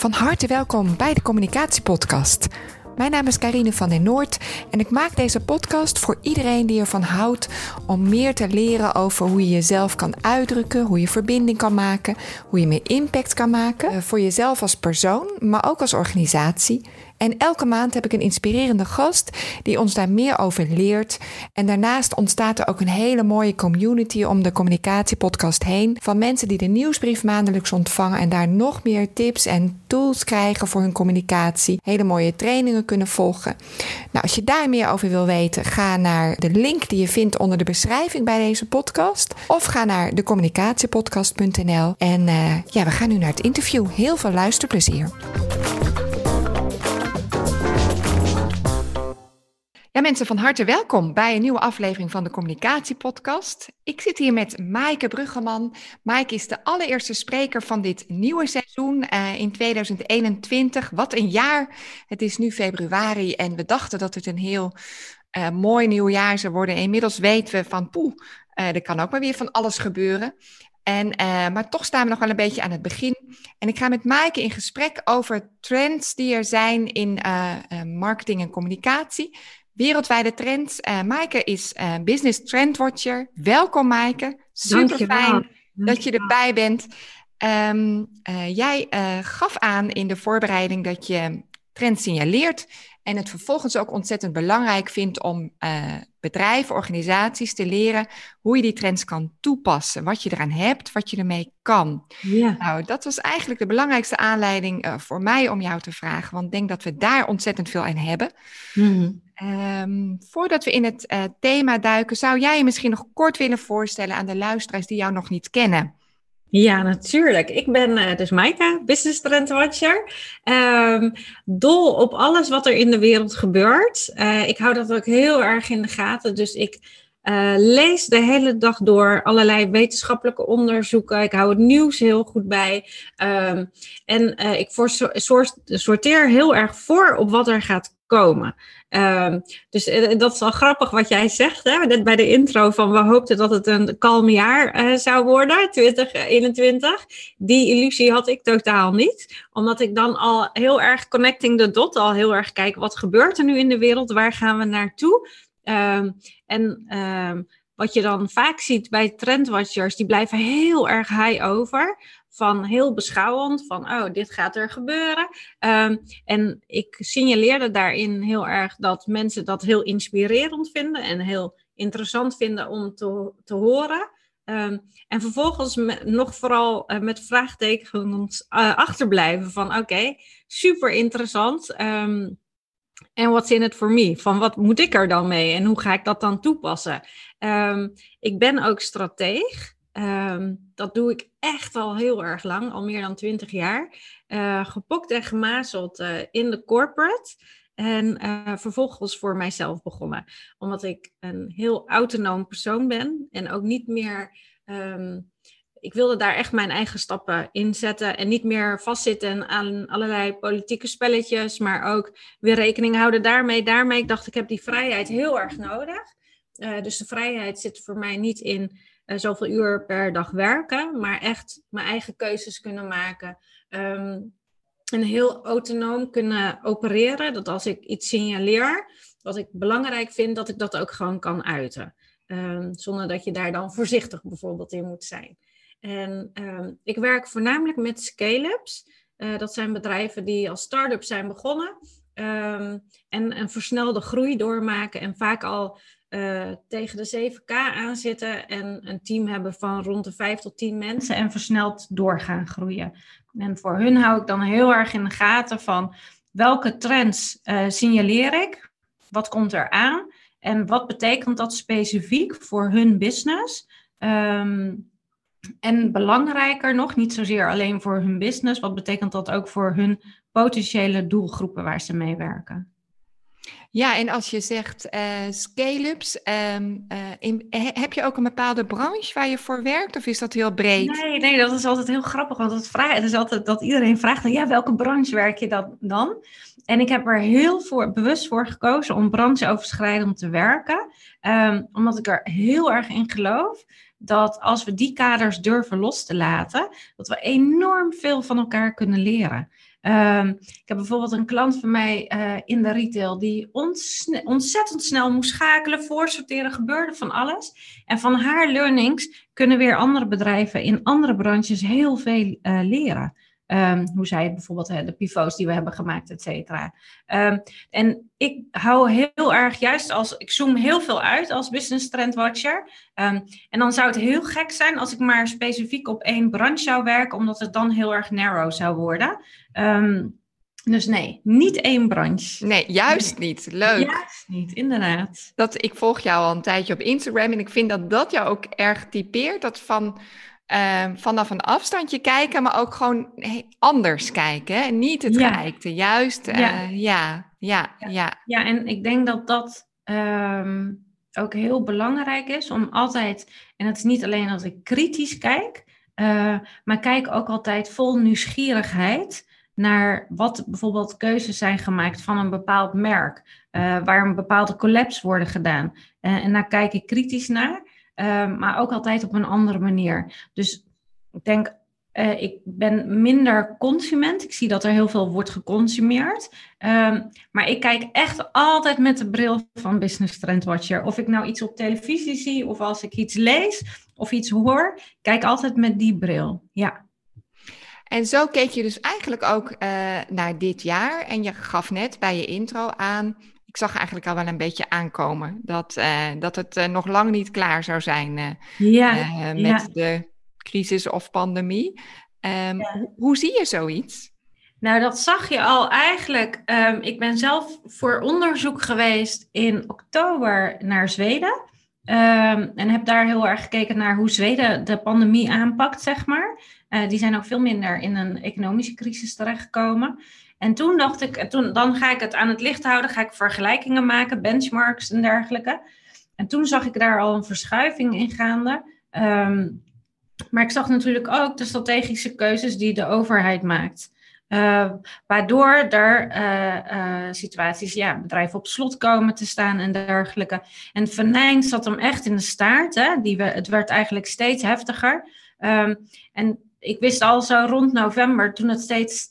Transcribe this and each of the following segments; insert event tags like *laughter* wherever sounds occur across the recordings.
Van harte welkom bij de Communicatiepodcast. Mijn naam is Karine van den Noord en ik maak deze podcast voor iedereen die ervan houdt om meer te leren over hoe je jezelf kan uitdrukken, hoe je verbinding kan maken, hoe je meer impact kan maken eh, voor jezelf als persoon, maar ook als organisatie en elke maand heb ik een inspirerende gast die ons daar meer over leert. En daarnaast ontstaat er ook een hele mooie community om de communicatiepodcast heen. Van mensen die de nieuwsbrief maandelijks ontvangen en daar nog meer tips en tools krijgen voor hun communicatie. Hele mooie trainingen kunnen volgen. Nou, als je daar meer over wil weten, ga naar de link die je vindt onder de beschrijving bij deze podcast. Of ga naar decommunicatiepodcast.nl. En uh, ja, we gaan nu naar het interview. Heel veel luisterplezier. Ja, mensen, van harte welkom bij een nieuwe aflevering van de Communicatiepodcast. Ik zit hier met Maaike Bruggeman. Maaike is de allereerste spreker van dit nieuwe seizoen uh, in 2021. Wat een jaar! Het is nu februari en we dachten dat het een heel uh, mooi nieuw jaar zou worden. Inmiddels weten we van poeh, uh, er kan ook maar weer van alles gebeuren. En, maar toch staan we nog wel een beetje aan het begin. En ik ga met Maaike in gesprek over trends die er zijn in marketing en communicatie. Wereldwijde trends. Uh, Maaike is uh, Business Trend Watcher. Welkom Maaike. Super fijn dat je erbij bent. Um, uh, jij gaf aan in de voorbereiding dat je trends signaleert en het vervolgens ook ontzettend belangrijk vindt om bedrijven, organisaties te leren hoe je die trends kan toepassen. Wat je eraan hebt, wat je ermee kan. Ja. Nou, dat was eigenlijk de belangrijkste aanleiding voor mij om jou te vragen. Want ik denk dat we daar ontzettend veel aan hebben. Mm Um, voordat we in het uh, thema duiken, zou jij je misschien nog kort willen voorstellen aan de luisteraars die jou nog niet kennen? Ja, natuurlijk. Ik ben uh, dus Maika, Business Trend Watcher. Um, dol op alles wat er in de wereld gebeurt. Uh, ik hou dat ook heel erg in de gaten. Dus ik uh, lees de hele dag door allerlei wetenschappelijke onderzoeken. Ik hou het nieuws heel goed bij. Um, en ik sorteer heel erg voor op wat er gaat komen. Um, dus uh, dat is al grappig wat jij zegt, hè? net bij de intro van we hoopten dat het een kalm jaar uh, zou worden, 2021. Die illusie had ik totaal niet, omdat ik dan al heel erg connecting the dot, al heel erg kijk wat gebeurt er nu in de wereld, waar gaan we naartoe? Um, en um, wat je dan vaak ziet bij trendwatchers, die blijven heel erg high over van heel beschouwend, van oh, dit gaat er gebeuren. Um, en ik signaleerde daarin heel erg dat mensen dat heel inspirerend vinden en heel interessant vinden om te, te horen. Um, en vervolgens nog vooral uh, met vraagtekens uh, achterblijven van oké, super interessant. Um, en what's in it for me? Van wat moet ik er dan mee en hoe ga ik dat dan toepassen? Ik ben ook strateeg. Um, dat doe ik echt al heel erg lang, al meer dan twintig jaar. Uh, gepokt en gemazeld uh, in de corporate. En uh, vervolgens voor mijzelf begonnen. Omdat ik een heel autonoom persoon ben. En ook niet meer. Um, ik wilde daar echt mijn eigen stappen in zetten. En niet meer vastzitten aan allerlei politieke spelletjes. Maar ook weer rekening houden daarmee. Daarmee, ik dacht, ik heb die vrijheid heel erg nodig. dus de vrijheid zit voor mij niet in uh, zoveel uur per dag werken, maar echt mijn eigen keuzes kunnen maken. Um, en heel autonoom kunnen opereren. Dat als ik iets signaleer, wat ik belangrijk vind, dat ik dat ook gewoon kan uiten. Um, zonder dat je daar dan voorzichtig bijvoorbeeld in moet zijn. En um, ik werk voornamelijk met scale-ups. Uh, dat zijn bedrijven die als start-up zijn begonnen. En een versnelde groei doormaken en vaak al uh, tegen de 7K aanzitten en een team hebben van rond de 5 tot 10 mensen en versneld doorgaan groeien. En voor hun hou ik dan heel erg in de gaten van welke trends uh, signaleer ik, wat komt er aan en wat betekent dat specifiek voor hun business. Um, en belangrijker nog, niet zozeer alleen voor hun business, wat betekent dat ook voor hun potentiële doelgroepen waar ze mee werken? Ja, en als je zegt uh, scale-ups, um, uh, heb je ook een bepaalde branche waar je voor werkt of is dat heel breed? Nee, nee dat is altijd heel grappig, want het, vraag, is altijd dat iedereen vraagt, ja, welke branche werk je dan? En ik heb er heel voor, bewust voor gekozen om brancheoverschrijdend te werken, um, omdat ik er heel erg in geloof dat als we die kaders durven los te laten, dat we enorm veel van elkaar kunnen leren. Ehm, ik heb bijvoorbeeld een klant van mij in de retail die ontzettend snel moest schakelen, voorsorteren, gebeurde van alles. En van haar learnings kunnen weer andere bedrijven in andere branches heel veel leren. Um, hoe zij het bijvoorbeeld, de pivots die we hebben gemaakt, et cetera. Ehm, en ik hou heel erg, juist als ik zoom heel veel uit als business trend watcher. Um, en dan zou het heel gek zijn als ik maar specifiek op één branche zou werken, omdat het dan heel erg narrow zou worden. dus nee, niet één branche. Nee, juist niet. Leuk. Juist niet, inderdaad. Dat, ik volg jou al een tijdje op Instagram en ik vind dat dat jou ook erg typeert. Dat van Ehm, vanaf een afstandje kijken, maar ook gewoon anders kijken. Niet het ja. juist. Uh, ja. ja. Ja, ja, ja. en ik denk dat dat ehm, ook heel belangrijk is om altijd, en het is niet alleen als ik kritisch kijk, uh, maar kijk ook altijd vol nieuwsgierigheid naar wat bijvoorbeeld keuzes zijn gemaakt van een bepaald merk, uh, waar een bepaalde collapse worden gedaan. en daar kijk ik kritisch naar. Ehm, maar ook altijd op een andere manier. Dus ik denk, uh, ik ben minder consument. Ik zie dat er heel veel wordt geconsumeerd. Um, maar ik kijk echt altijd met de bril van Business Trend Watcher. Of ik nou iets op televisie zie, of als ik iets lees of iets hoor, kijk altijd met die bril. Ja. En zo keek je dus eigenlijk ook uh, naar dit jaar. En je gaf net bij je intro aan ik zag eigenlijk al wel een beetje aankomen dat, uh, dat het uh, nog lang niet klaar zou zijn uh, ja, met ja. de crisis of pandemie. Um, ja. Hoe zie je zoiets? Nou, dat zag je al eigenlijk. Um, ik ben zelf voor onderzoek geweest in oktober naar Zweden. Um, en heb daar heel erg gekeken naar hoe Zweden de pandemie aanpakt, zeg maar. die zijn ook veel minder in een economische crisis terechtgekomen. En toen dacht ik, toen, dan ga ik het aan het licht houden, ga ik vergelijkingen maken, benchmarks en dergelijke. En toen zag ik daar al een verschuiving in gaande. Um, maar ik zag natuurlijk ook de strategische keuzes die de overheid maakt. Uh, waardoor er uh, uh, situaties, ja, bedrijven op slot komen te staan en dergelijke. En venijn zat hem echt in de staart. Hè? Die we, het werd eigenlijk steeds heftiger. Um, en ik wist al zo rond november, toen het steeds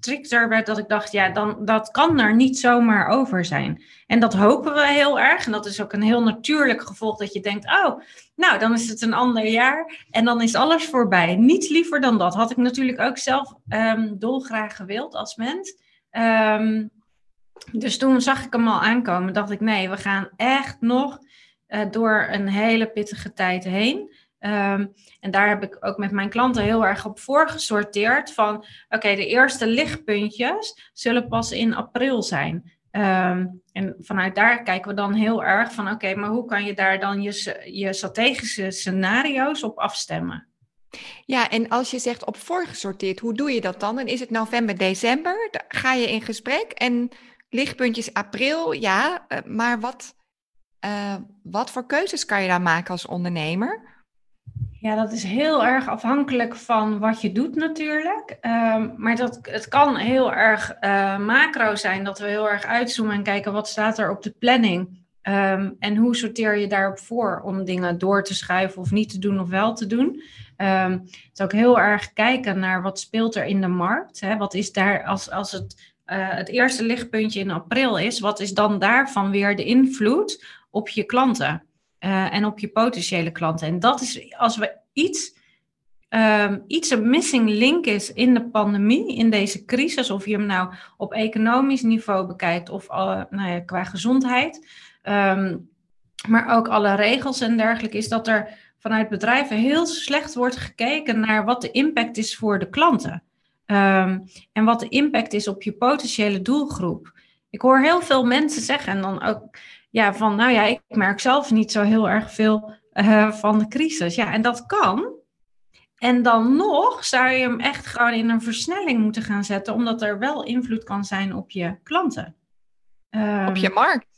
strikter dat ik dacht, ja, dan, dat kan er niet zomaar over zijn. En dat hopen we heel erg. En dat is ook een heel natuurlijk gevolg dat je denkt, oh, nou, dan is het een ander jaar en dan is alles voorbij. Niets liever dan dat. Had ik natuurlijk ook zelf um, dolgraag gewild als mens. Um, dus toen zag ik hem al aankomen, dacht ik, nee, we gaan echt nog uh, door een hele pittige tijd heen. Um, en daar heb ik ook met mijn klanten heel erg op voorgesorteerd van oké, de eerste lichtpuntjes zullen pas in april zijn. Um, en vanuit daar kijken we dan heel erg van oké, maar hoe kan je daar dan je, je strategische scenario's op afstemmen? Ja, en als je zegt op voorgesorteerd, hoe doe je dat dan? En is het november, december? Ga je in gesprek en lichtpuntjes april, ja, eh, maar wat, uh, wat voor keuzes kan je dan maken als ondernemer? Ja, dat is heel erg afhankelijk van wat je doet natuurlijk. Um, maar dat, het kan heel erg uh, macro zijn, dat we heel erg uitzoomen en kijken wat staat er op de planning. Um, en hoe sorteer je daarop voor om dingen door te schuiven of niet te doen of wel te doen. Um, het is ook heel erg kijken naar wat speelt er in de markt. Hè? Wat is daar, als, als het, uh, het eerste lichtpuntje in april is, wat is dan daarvan weer de invloed op je klanten? Uh, en op je potentiële klanten. En dat is als we iets, um, iets een missing link is in de pandemie, in deze crisis, of je hem nou op economisch niveau bekijkt of uh, nou ja, qua gezondheid, um, maar ook alle regels en dergelijke, is dat er vanuit bedrijven heel slecht wordt gekeken naar wat de impact is voor de klanten. Um, en wat de impact is op je potentiële doelgroep. Ik hoor heel veel mensen zeggen en dan ook ja, van nou ja, ik merk zelf niet zo heel erg veel uh, van de crisis. Ja, en dat kan. En dan nog zou je hem echt gewoon in een versnelling moeten gaan zetten, omdat er wel invloed kan zijn op je klanten. Um, op je markt.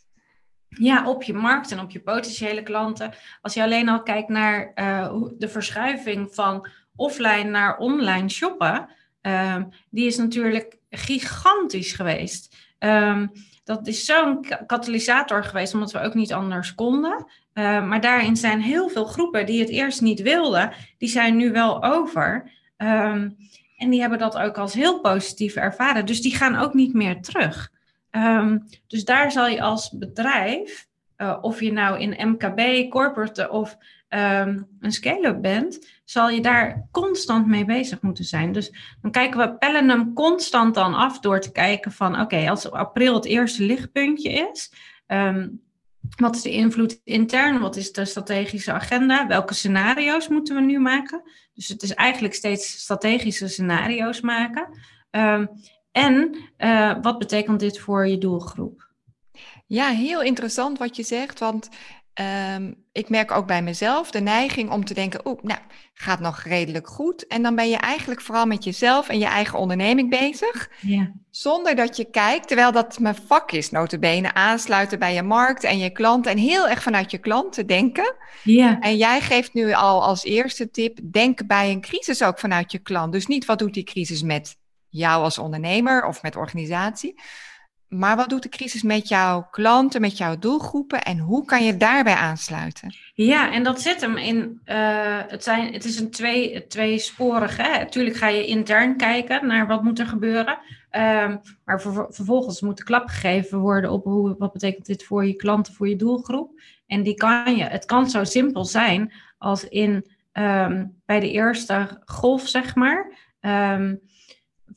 Ja, op je markt en op je potentiële klanten. Als je alleen al kijkt naar uh, de verschuiving van offline naar online shoppen, um, die is natuurlijk gigantisch geweest. Um, dat is zo'n katalysator geweest, omdat we ook niet anders konden. Uh, maar daarin zijn heel veel groepen die het eerst niet wilden, die zijn nu wel over. Um, En die hebben dat ook als heel positief ervaren. Dus die gaan ook niet meer terug. Ehm, dus daar zal je als bedrijf, uh, of je nou in MKB, corporate of um, een scale-up bent, zal je daar constant mee bezig moeten zijn. Dus dan kijken we, pellen hem constant dan af door te kijken van, oké, als april het eerste lichtpuntje is, um, wat is de invloed intern? Wat is de strategische agenda? Welke scenario's moeten we nu maken? Dus het is eigenlijk steeds strategische scenario's maken. Um, en uh, wat betekent dit voor je doelgroep? Ja, heel interessant wat je zegt. Want Um, ik merk ook bij mezelf de neiging om te denken, oeh, nou, gaat nog redelijk goed. En dan ben je eigenlijk vooral met jezelf en je eigen onderneming bezig. Ja. Zonder dat je kijkt, terwijl dat mijn vak is, notabene, aansluiten bij je markt en je klanten. En heel erg vanuit je klanten denken. Ja. En jij geeft nu al als eerste tip, denk bij een crisis ook vanuit je klant. Dus niet wat doet die crisis met jou als ondernemer of met organisatie. Maar wat doet de crisis met jouw klanten, met jouw doelgroepen en hoe kan je daarbij aansluiten? Ja, en dat zit hem in. Uh, het, zijn, het is een twee, tweesporig. Hè? Natuurlijk ga je intern kijken naar wat moet er gebeuren. Um, maar vervolgens moet de klap gegeven worden op hoe, wat betekent dit voor je klanten, voor je doelgroep. En die kan je. Het kan zo simpel zijn als in um, bij de eerste golf, zeg maar. Um,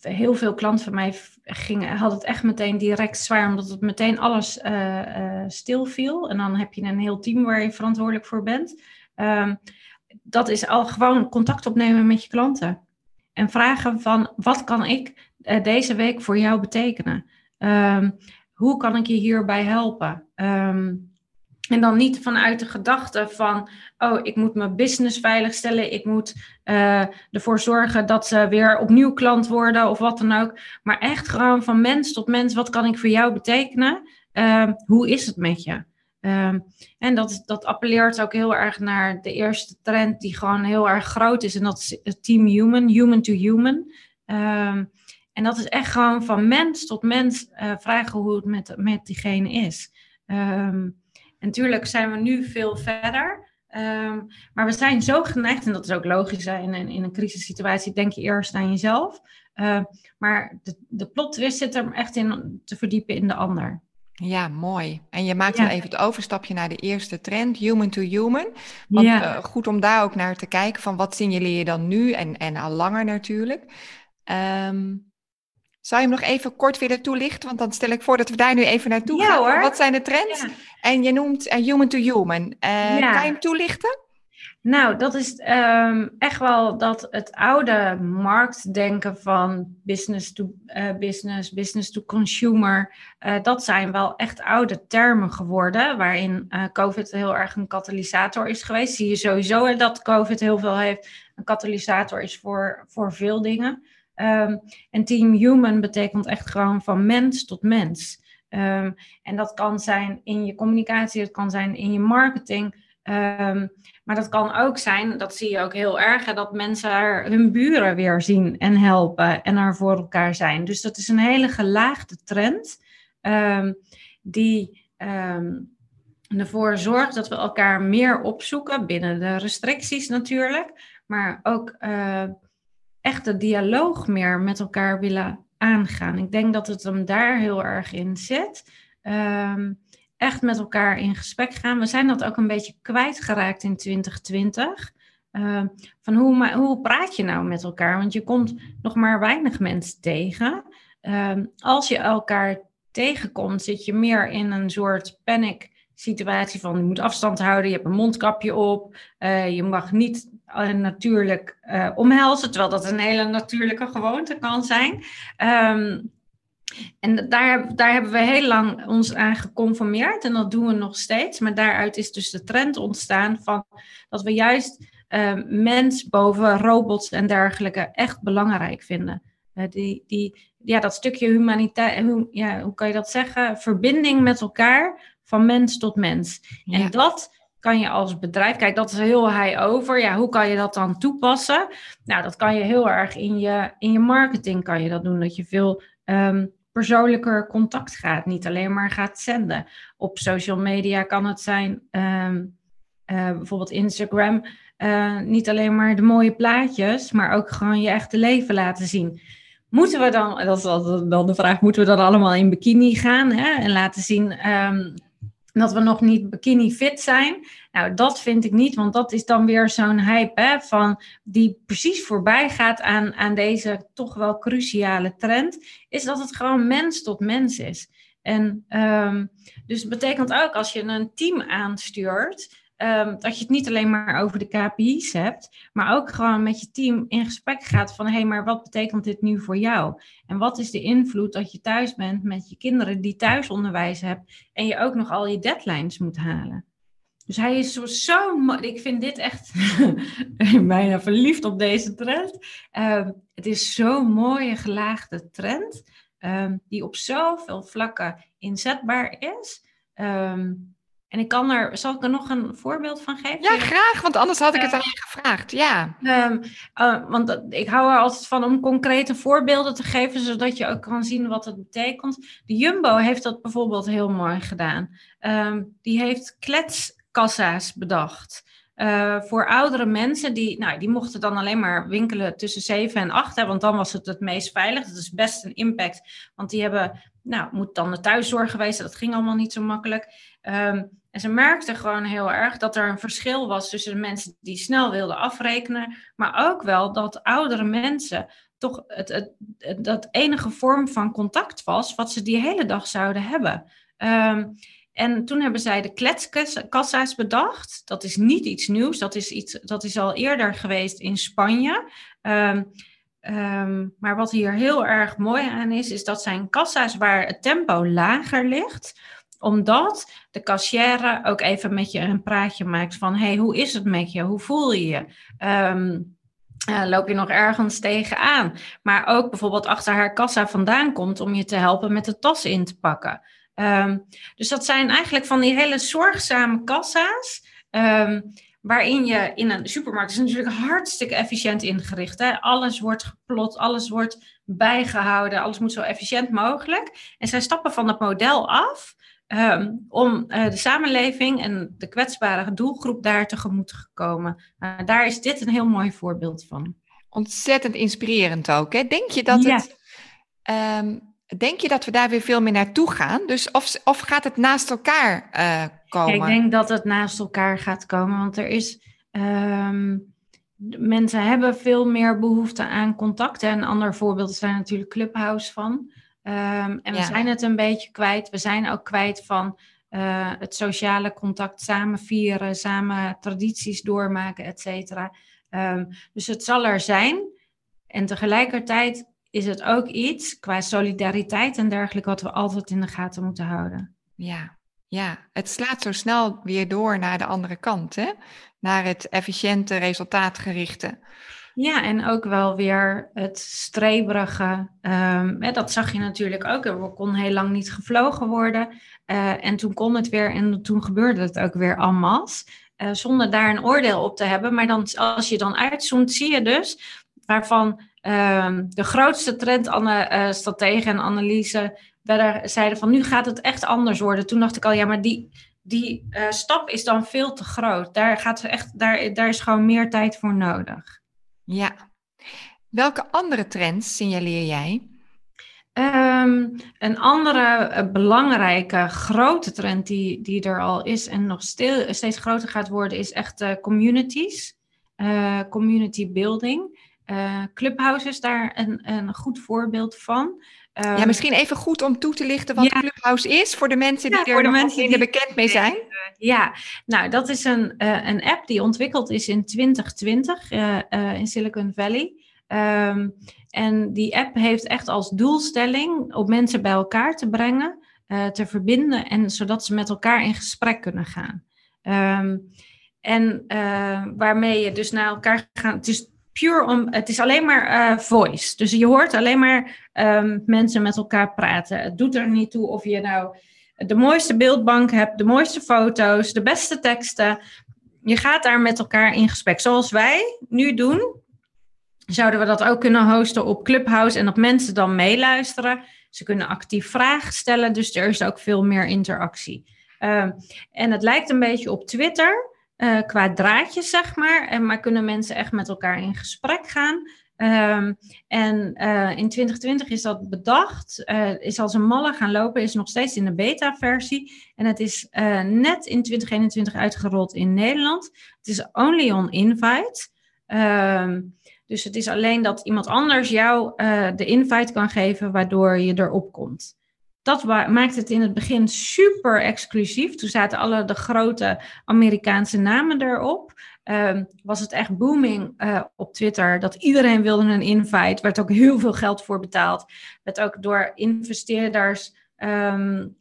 heel veel klanten van mij gingen, hadden het echt meteen direct zwaar, omdat het meteen alles uh, uh, stilviel. En dan heb je een heel team waar je verantwoordelijk voor bent. Um, dat is al gewoon contact opnemen met je klanten. En vragen van, wat kan ik uh, deze week voor jou betekenen? Um, hoe kan ik je hierbij helpen? Um, en dan niet vanuit de gedachte van, oh, ik moet mijn business veiligstellen, ik moet uh, ervoor zorgen dat ze weer opnieuw klant worden of wat dan ook. Maar echt gewoon van mens tot mens, wat kan ik voor jou betekenen? Uh, hoe is het met je? Uh, en dat, dat appelleert ook heel erg naar de eerste trend die gewoon heel erg groot is. En dat is team human, human to human. Ehm, en dat is echt gewoon van mens tot mens uh, vragen hoe het met, met diegene is. Natuurlijk zijn we nu veel verder. Ehm, maar we zijn zo geneigd, en dat is ook logisch, in een, in een crisissituatie denk je eerst aan jezelf. Uh, maar de, de plot twist zit er echt in te verdiepen in de ander. Ja, mooi. En je maakt dan even het overstapje naar de eerste trend, human to human. Want ja. uh, goed om daar ook naar te kijken van wat signaleer je dan nu en, en al langer natuurlijk. Um, zou je hem nog even kort willen toelichten? Want dan stel ik voor dat we daar nu even naartoe ja, gaan. Hoor. Wat zijn de trends? Ja. En je noemt uh, human to human. Uh, ja. Kan je hem toelichten? Nou, dat is um, echt wel dat het oude marktdenken van business to uh, business, business to consumer, dat zijn wel echt oude termen geworden, waarin COVID heel erg een katalysator is geweest. Zie je sowieso dat COVID heel veel heeft, een katalysator is voor, voor veel dingen. Um, en Team Human betekent echt gewoon van mens tot mens. Um, en dat kan zijn in je communicatie, het kan zijn in je marketing. Um, maar dat kan ook zijn, dat zie je ook heel erg, dat mensen hun buren weer zien en helpen en er voor elkaar zijn. Dus dat is een hele gelaagde trend die ervoor zorgt dat we elkaar meer opzoeken binnen de restricties natuurlijk, maar ook uh, echt de dialoog meer met elkaar willen aangaan. Ik denk dat het hem daar heel erg in zit. Um, echt met elkaar in gesprek gaan. We zijn dat ook een beetje kwijtgeraakt in 2020. Uh, ehm, van hoe, hoe praat je nou met elkaar? Want je komt nog maar weinig mensen tegen. Uh, als je elkaar tegenkomt, zit je meer in een soort panic situatie van je moet afstand houden, je hebt een mondkapje op, uh, je mag niet uh, natuurlijk uh, omhelzen, terwijl dat een hele natuurlijke gewoonte kan zijn. Um, en daar, daar hebben we heel lang ons aan geconformeerd en dat doen we nog steeds. Maar daaruit is dus de trend ontstaan van dat we juist mens boven robots en dergelijke echt belangrijk vinden. die, die, ja, dat stukje humaniteit, hoe, ja, hoe kan je dat zeggen? Verbinding met elkaar van mens tot mens. En dat kan je als bedrijf, kijk, dat is heel high over. Ja, hoe kan je dat dan toepassen? Nou, dat kan je heel erg in je, in je marketing kan je dat doen. Dat je veel um, persoonlijker contact gaat. Niet alleen maar gaat zenden. Op social media kan het zijn, um, uh, bijvoorbeeld Instagram. Eh, niet alleen maar de mooie plaatjes, maar ook gewoon je echte leven laten zien. Moeten we dan, dat is wel de vraag, moeten we dan allemaal in bikini gaan hè? en laten zien ehm, dat we nog niet bikini fit zijn? Nou, dat vind ik niet, want dat is dan weer zo'n hype hè, van die precies voorbij gaat aan, aan deze toch wel cruciale trend, is dat het gewoon mens tot mens is. En um, dus betekent ook als je een team aanstuurt, um, dat je het niet alleen maar over de KPI's hebt, maar ook gewoon met je team in gesprek gaat van hé, hey, maar wat betekent dit nu voor jou? En wat is de invloed dat je thuis bent met je kinderen die thuisonderwijs hebt en je ook nog al je deadlines moet halen? Dus hij is zo, zo ik vind dit echt *laughs* bijna verliefd op deze trend. Um, het is zo'n mooie gelaagde trend. Um, die op zoveel vlakken inzetbaar is. En ik kan er, zal ik er nog een voorbeeld van geven? Ja, graag, want anders had ik het aan je gevraagd. Ja. Um, uh, want ik hou er altijd van om concrete voorbeelden te geven, zodat je ook kan zien wat het betekent. De Jumbo heeft dat bijvoorbeeld heel mooi gedaan. Um, die heeft kletskassa's bedacht. Uh, voor oudere mensen, die, nou, die mochten dan alleen maar winkelen tussen 7 en 8, hè, want dan was het het meest veilig. Dat is best een impact, want die hebben, nou, moet dan de thuiszorg geweest, dat ging allemaal niet zo makkelijk. Um, en ze merkten gewoon heel erg dat er een verschil was tussen de mensen die snel wilden afrekenen, maar ook wel dat oudere mensen toch het, het, dat enige vorm van contact was wat ze die hele dag zouden hebben. Um, en toen hebben zij de kletskassa's bedacht. Dat is niet iets nieuws. Dat is, iets, dat is al eerder geweest in Spanje. Um, maar wat hier heel erg mooi aan is, is dat zijn kassa's waar het tempo lager ligt omdat de kassière ook even met je een praatje maakt van... hey, hoe is het met je? Hoe voel je je? Um, uh, loop je nog ergens tegenaan? Maar ook bijvoorbeeld achter haar kassa vandaan komt om je te helpen met de tas in te pakken. Um, dus dat zijn eigenlijk van die hele zorgzame kassa's. Um, waarin je in een supermarkt is natuurlijk hartstikke efficiënt ingericht. Hè? Alles wordt geplot, alles wordt bijgehouden, alles moet zo efficiënt mogelijk. En zij stappen van dat model af um, om uh, de samenleving en de kwetsbare doelgroep daar tegemoet te komen. Uh, daar is dit een heel mooi voorbeeld van. Ontzettend inspirerend ook. Hè? Denk je dat het. Um, Denk je dat we daar weer veel meer naartoe gaan? Dus of, of gaat het naast elkaar uh, komen? ik denk dat het naast elkaar gaat komen, want er is. Um, mensen hebben veel meer behoefte aan contact. En een ander voorbeeld is daar natuurlijk Clubhouse van. Um, en we zijn het een beetje kwijt. We zijn ook kwijt van uh, het sociale contact, samen vieren, samen tradities doormaken, et cetera. Um, dus het zal er zijn. En tegelijkertijd is het ook iets qua solidariteit en dergelijke wat we altijd in de gaten moeten houden. Ja, ja. het slaat zo snel weer door naar de andere kant, hè? naar het efficiënte, resultaatgerichte. Ja, en ook wel weer het streberige. Um, hè, dat zag je natuurlijk ook. Er kon heel lang niet gevlogen worden. Uh, en toen kon het weer en toen gebeurde het ook weer allemaal. Uh, zonder daar een oordeel op te hebben. Maar dan, als je dan uitzoomt, zie je dus waarvan um, de grootste trendstrategen uh, en analyse werden, zeiden van nu gaat het echt anders worden. Toen dacht ik al, ja, maar die, die stap is dan veel te groot. Daar, gaat echt, daar, daar is gewoon meer tijd voor nodig. Ja. Welke andere trends signaleer jij? Um, een andere uh, belangrijke grote trend die, die er al is en nog stil, steeds groter gaat worden, is echt uh, communities, uh, community building. Clubhouse is daar een, een goed voorbeeld van. Um, ja, misschien even goed om toe te lichten wat ja. Clubhouse is voor de mensen die ja, er de mensen die... bekend mee zijn. Ja, nou dat is een, een app die ontwikkeld is in 2020 in Silicon Valley. Um, en die app heeft echt als doelstelling om mensen bij elkaar te brengen, uh, te verbinden en zodat ze met elkaar in gesprek kunnen gaan. Um, en uh, waarmee je dus naar elkaar gaat. Puur om, het is alleen maar uh, voice. Dus je hoort alleen maar um, mensen met elkaar praten. Het doet er niet toe of je nou de mooiste beeldbank hebt, de mooiste foto's, de beste teksten. Je gaat daar met elkaar in gesprek. Zoals wij nu doen zouden we dat ook kunnen hosten op Clubhouse en dat mensen dan meeluisteren. Ze kunnen actief vragen stellen, dus er is ook veel meer interactie. Uh, en het lijkt een beetje op Twitter. Qua draadjes, zeg maar. En, maar kunnen mensen echt met elkaar in gesprek gaan. Ehm, en in 2020 is dat bedacht, is als een malle gaan lopen, is nog steeds in de beta-versie. En het is net in 2021 uitgerold in Nederland. Het is only on invite. Um, dus het is alleen dat iemand anders jou de invite kan geven, waardoor je erop komt. Dat maakt het in het begin super exclusief. Toen zaten alle de grote Amerikaanse namen erop. Um, was het echt booming uh, op Twitter. Dat iedereen wilde een invite. Werd ook heel veel geld voor betaald. Werd ook door investeerders. Um,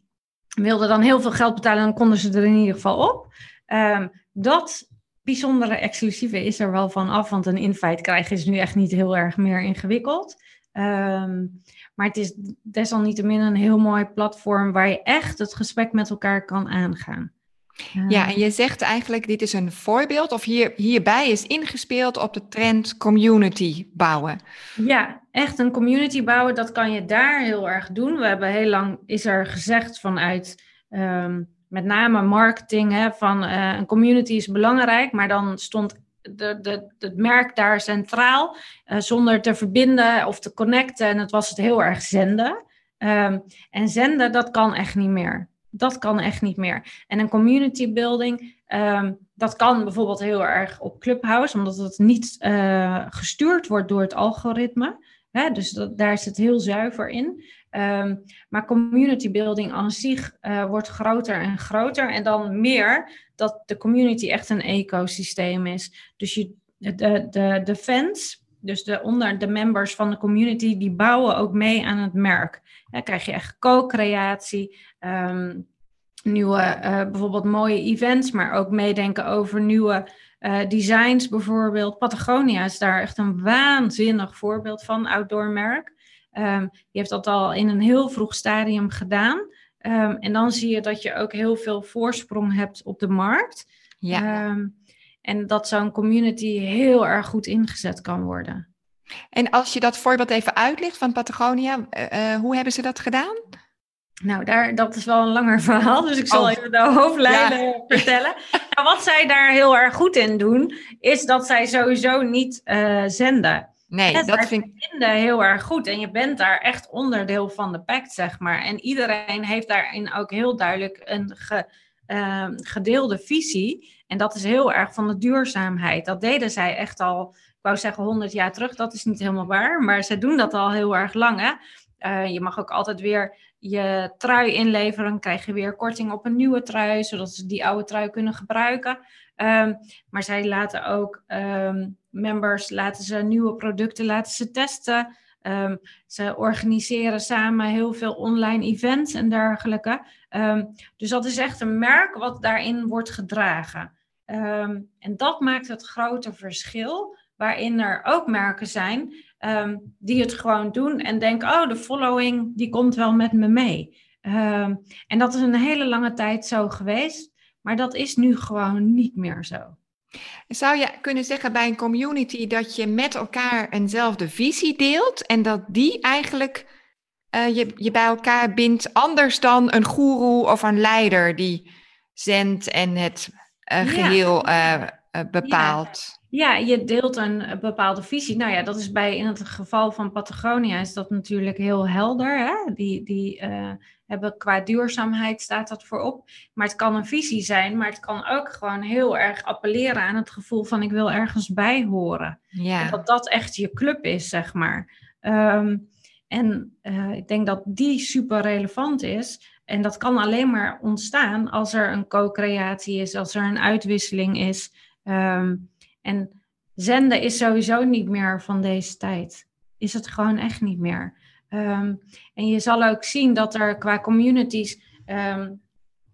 wilden dan heel veel geld betalen. En dan konden ze er in ieder geval op. Um, dat bijzondere exclusieve is er wel van af, want een invite krijgen is nu echt niet heel erg meer ingewikkeld. Ehm, maar het is desalniettemin een heel mooi platform waar je echt het gesprek met elkaar kan aangaan. Ja, en je zegt eigenlijk, dit is een voorbeeld, of hier, hierbij is ingespeeld op de trend community bouwen. Ja, echt een community bouwen, dat kan je daar heel erg doen. We hebben heel lang, is er gezegd vanuit ehm, met name marketing hè, van uh, een community is belangrijk, maar dan stond het merk daar centraal uh, zonder te verbinden of te connecten. En het was het heel erg zenden. Um, en zenden, dat kan echt niet meer. Dat kan echt niet meer. En een community building, um, dat kan bijvoorbeeld heel erg op Clubhouse, omdat het niet uh, gestuurd wordt door het algoritme. Hè, dus dat, daar het heel zuiver in. Um, maar community building aan zich uh, wordt groter en groter. En dan meer dat de community echt een ecosysteem is. Dus je, de, de, de fans, dus de, onder de members van de community, die bouwen ook mee aan het merk. Dan krijg je echt co-creatie. Um, nieuwe, uh, bijvoorbeeld mooie events, maar ook meedenken over nieuwe uh, designs bijvoorbeeld. Patagonia is daar echt een waanzinnig voorbeeld van, outdoor merk. Um, die heeft dat al in een heel vroeg stadium gedaan. Um, en dan zie je dat je ook heel veel voorsprong hebt op de markt. Ja. Um, en dat zo'n community heel erg goed ingezet kan worden. En als je dat voorbeeld even uitlegt van Patagonia, uh, hoe hebben ze dat gedaan? Nou, daar, dat is wel een langer verhaal, dus ik zal oh. even de hoofdlijnen *laughs* vertellen. Nou, wat zij daar heel erg goed in doen, is dat zij sowieso niet uh, zenden. Nee, dat vind ik heel erg goed. En je bent daar echt onderdeel van de pact, zeg maar. En iedereen heeft daarin ook heel duidelijk een ge, uh, gedeelde visie. En dat is heel erg van de duurzaamheid. Dat deden zij echt al, ik wou zeggen 100 jaar terug. Dat is niet helemaal waar, maar ze doen dat al heel erg lang. Hè? Uh, je mag ook altijd weer je trui inleveren. Dan krijg je weer korting op een nieuwe trui, zodat ze die oude trui kunnen gebruiken. Um, maar zij laten ook um, members, laten ze nieuwe producten laten ze testen. Um, ze organiseren samen heel veel online events en dergelijke. dus dat is echt een merk wat daarin wordt gedragen. en dat maakt het grote verschil, waarin er ook merken zijn die het gewoon doen en denken, oh, de following die komt wel met me mee. en dat is een hele lange tijd zo geweest. Maar dat is nu gewoon niet meer zo. Zou je kunnen zeggen bij een community dat je met elkaar eenzelfde visie deelt en dat die eigenlijk uh, je, je bij elkaar bindt, anders dan een goeroe of een leider die zendt en het uh, geheel uh, bepaalt? Ja. ja. je deelt een bepaalde visie. Nou ja, dat is bij in het geval van Patagonia is dat natuurlijk heel helder. Hè? Die, die hebben. Qua duurzaamheid staat dat voorop. Maar het kan een visie zijn, maar het kan ook gewoon heel erg appelleren aan het gevoel van ik wil ergens bij horen. Ja. En dat dat echt je club is, zeg maar. Um, en uh, ik denk dat die super relevant is. En dat kan alleen maar ontstaan als er een co-creatie is, als er een uitwisseling is. Um, en zenden is sowieso niet meer van deze tijd. Is het gewoon echt niet meer. Um, en je zal ook zien dat er qua communities um,